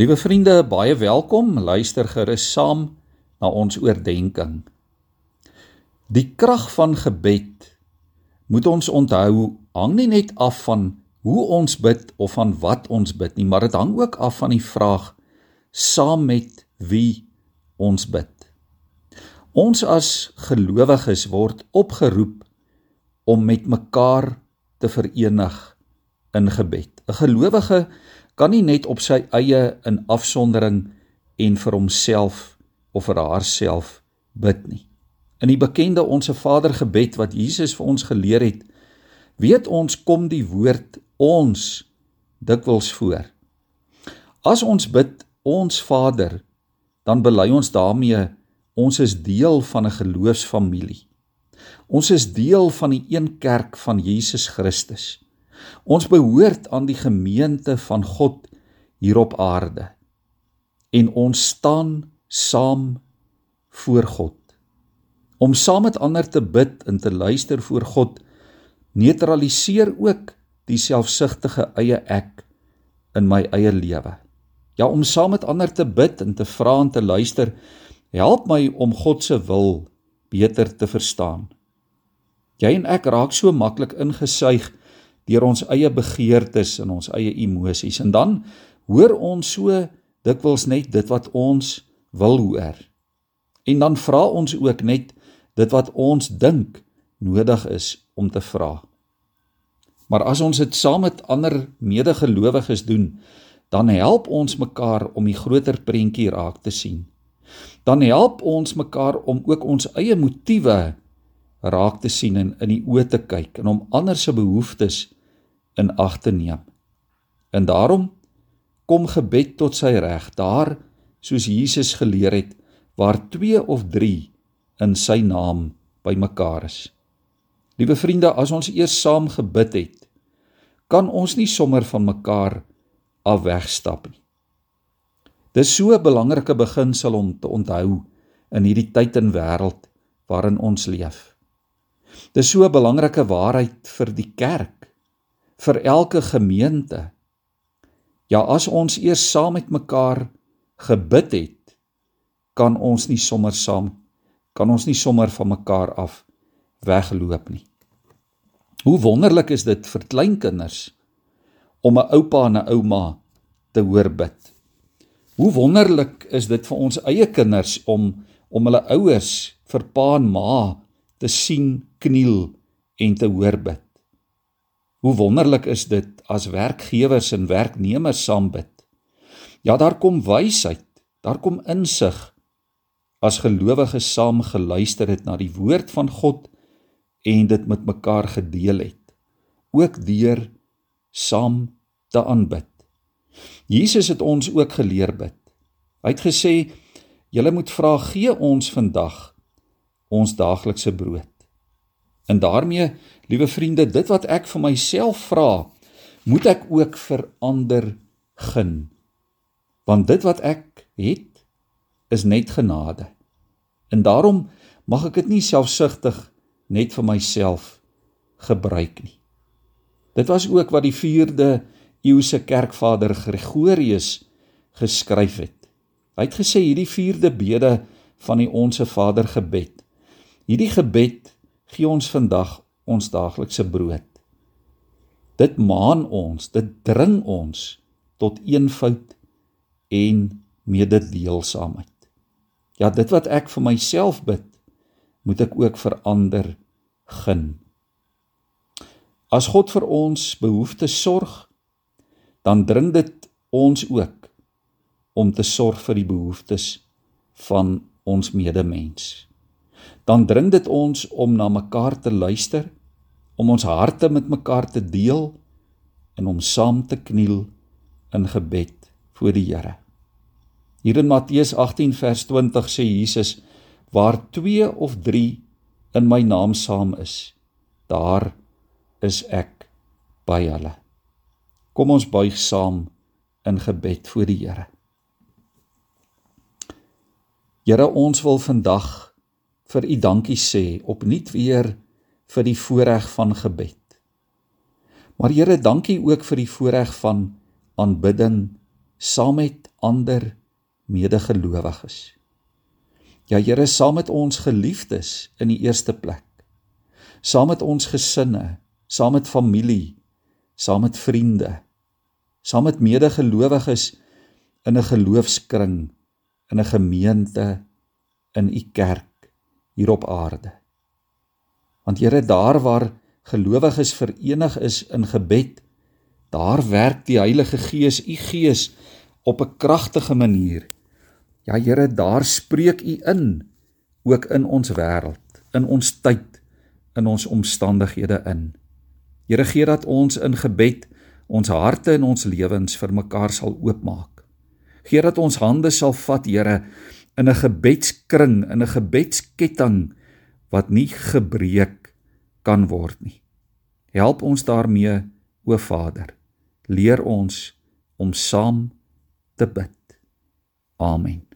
Liewe vriende, baie welkom. Luister gerus saam na ons oordeenking. Die krag van gebed moet ons onthou hang nie net af van hoe ons bid of van wat ons bid nie, maar dit hang ook af van die vraag saam met wie ons bid. Ons as gelowiges word opgeroep om met mekaar te verenig in gebed. 'n Gelowige kan nie net op sy eie in afsondering en vir homself of vir haarself bid nie. In die bekende onsse Vader gebed wat Jesus vir ons geleer het, weet ons kom die woord ons dikwels voor. As ons bid ons Vader, dan bely ons daarmee ons is deel van 'n geloofsfamilie. Ons is deel van die een kerk van Jesus Christus. Ons behoort aan die gemeente van God hier op aarde. En ons staan saam voor God. Om saam met ander te bid en te luister voor God neutraliseer ook die selfsugtige eie ek in my eie lewe. Ja, om saam met ander te bid en te vra en te luister, help my om God se wil beter te verstaan. Jy en ek raak so maklik ingesuig deur ons eie begeertes en ons eie emosies en dan hoor ons so dikwels net dit wat ons wil hoor. En dan vra ons ook net dit wat ons dink nodig is om te vra. Maar as ons dit saam met ander medegelowiges doen, dan help ons mekaar om die groter prentjie raak te sien. Dan help ons mekaar om ook ons eie motiewe raak te sien en in die oë te kyk en om ander se behoeftes in ag te neem. En daarom kom gebed tot sy reg daar soos Jesus geleer het waar 2 of 3 in sy naam bymekaar is. Liewe vriende, as ons eers saam gebid het, kan ons nie sommer van mekaar af wegstap nie. Dis so 'n belangrike beginsel om te onthou in hierdie tyd en wêreld waarin ons leef. Dis so 'n belangrike waarheid vir die kerk vir elke gemeente. Ja, as ons eers saam met mekaar gebid het, kan ons nie sommer saam kan ons nie sommer van mekaar af wegloop nie. Hoe wonderlik is dit vir kleinkinders om 'n oupa en 'n ouma te hoor bid. Hoe wonderlik is dit vir ons eie kinders om om hulle ouers vir pa en ma te sien kniel en te hoor bid. Hoe wonderlik is dit as werkgewers en werknemers saam bid. Ja, daar kom wysheid, daar kom insig as gelowiges saam geluister het na die woord van God en dit met mekaar gedeel het. Ook deur saam te aanbid. Jesus het ons ook geleer bid. Hy het gesê: "Julle moet vra, gee ons vandag ons daaglikse brood." En daarmee, liewe vriende, dit wat ek vir myself vra, moet ek ook vir ander gun. Want dit wat ek het, is net genade. En daarom mag ek dit nie selfsugtig net vir myself gebruik nie. Dit was ook wat die 4de eeuse kerkvader Gregorius geskryf het. Hy het gesê hierdie 4de bede van die onsse Vader gebed. Hierdie gebed gee ons vandag ons daaglikse brood. Dit maan ons, dit dring ons tot eenvoud en mededeelsaamheid. Ja, dit wat ek vir myself bid, moet ek ook vir ander gun. As God vir ons behoeftes sorg, dan dring dit ons ook om te sorg vir die behoeftes van ons medemens dan dring dit ons om na mekaar te luister, om ons harte met mekaar te deel en om saam te kniel in gebed voor die Here. Hier in Matteus 18 vers 20 sê Jesus: Waar 2 of 3 in my naam saam is, daar is ek by hulle. Kom ons buig saam in gebed voor die Here. Here, ons wil vandag vir u dankie sê opnuut weer vir die voorreg van gebed. Maar Here, dankie ook vir die voorreg van aanbidding saam met ander medegelowiges. Ja Here, saam met ons geliefdes in die eerste plek. Saam met ons gesinne, saam met familie, saam met vriende, saam met medegelowiges in 'n geloofskring, in 'n gemeente, in u kerk hier op aarde. Want Here, daar waar gelowiges verenig is in gebed, daar werk die Heilige Gees, u Gees op 'n kragtige manier. Ja Here, daar spreek U in ook in ons wêreld, in ons tyd, in ons omstandighede in. Here gee dat ons in gebed ons harte en ons lewens vir mekaar sal oopmaak. Gee dat ons hande sal vat, Here, in 'n gebedskring, in 'n gebedsketting wat nie gebreek kan word nie. Help ons daarmee, o Vader. Leer ons om saam te bid. Amen.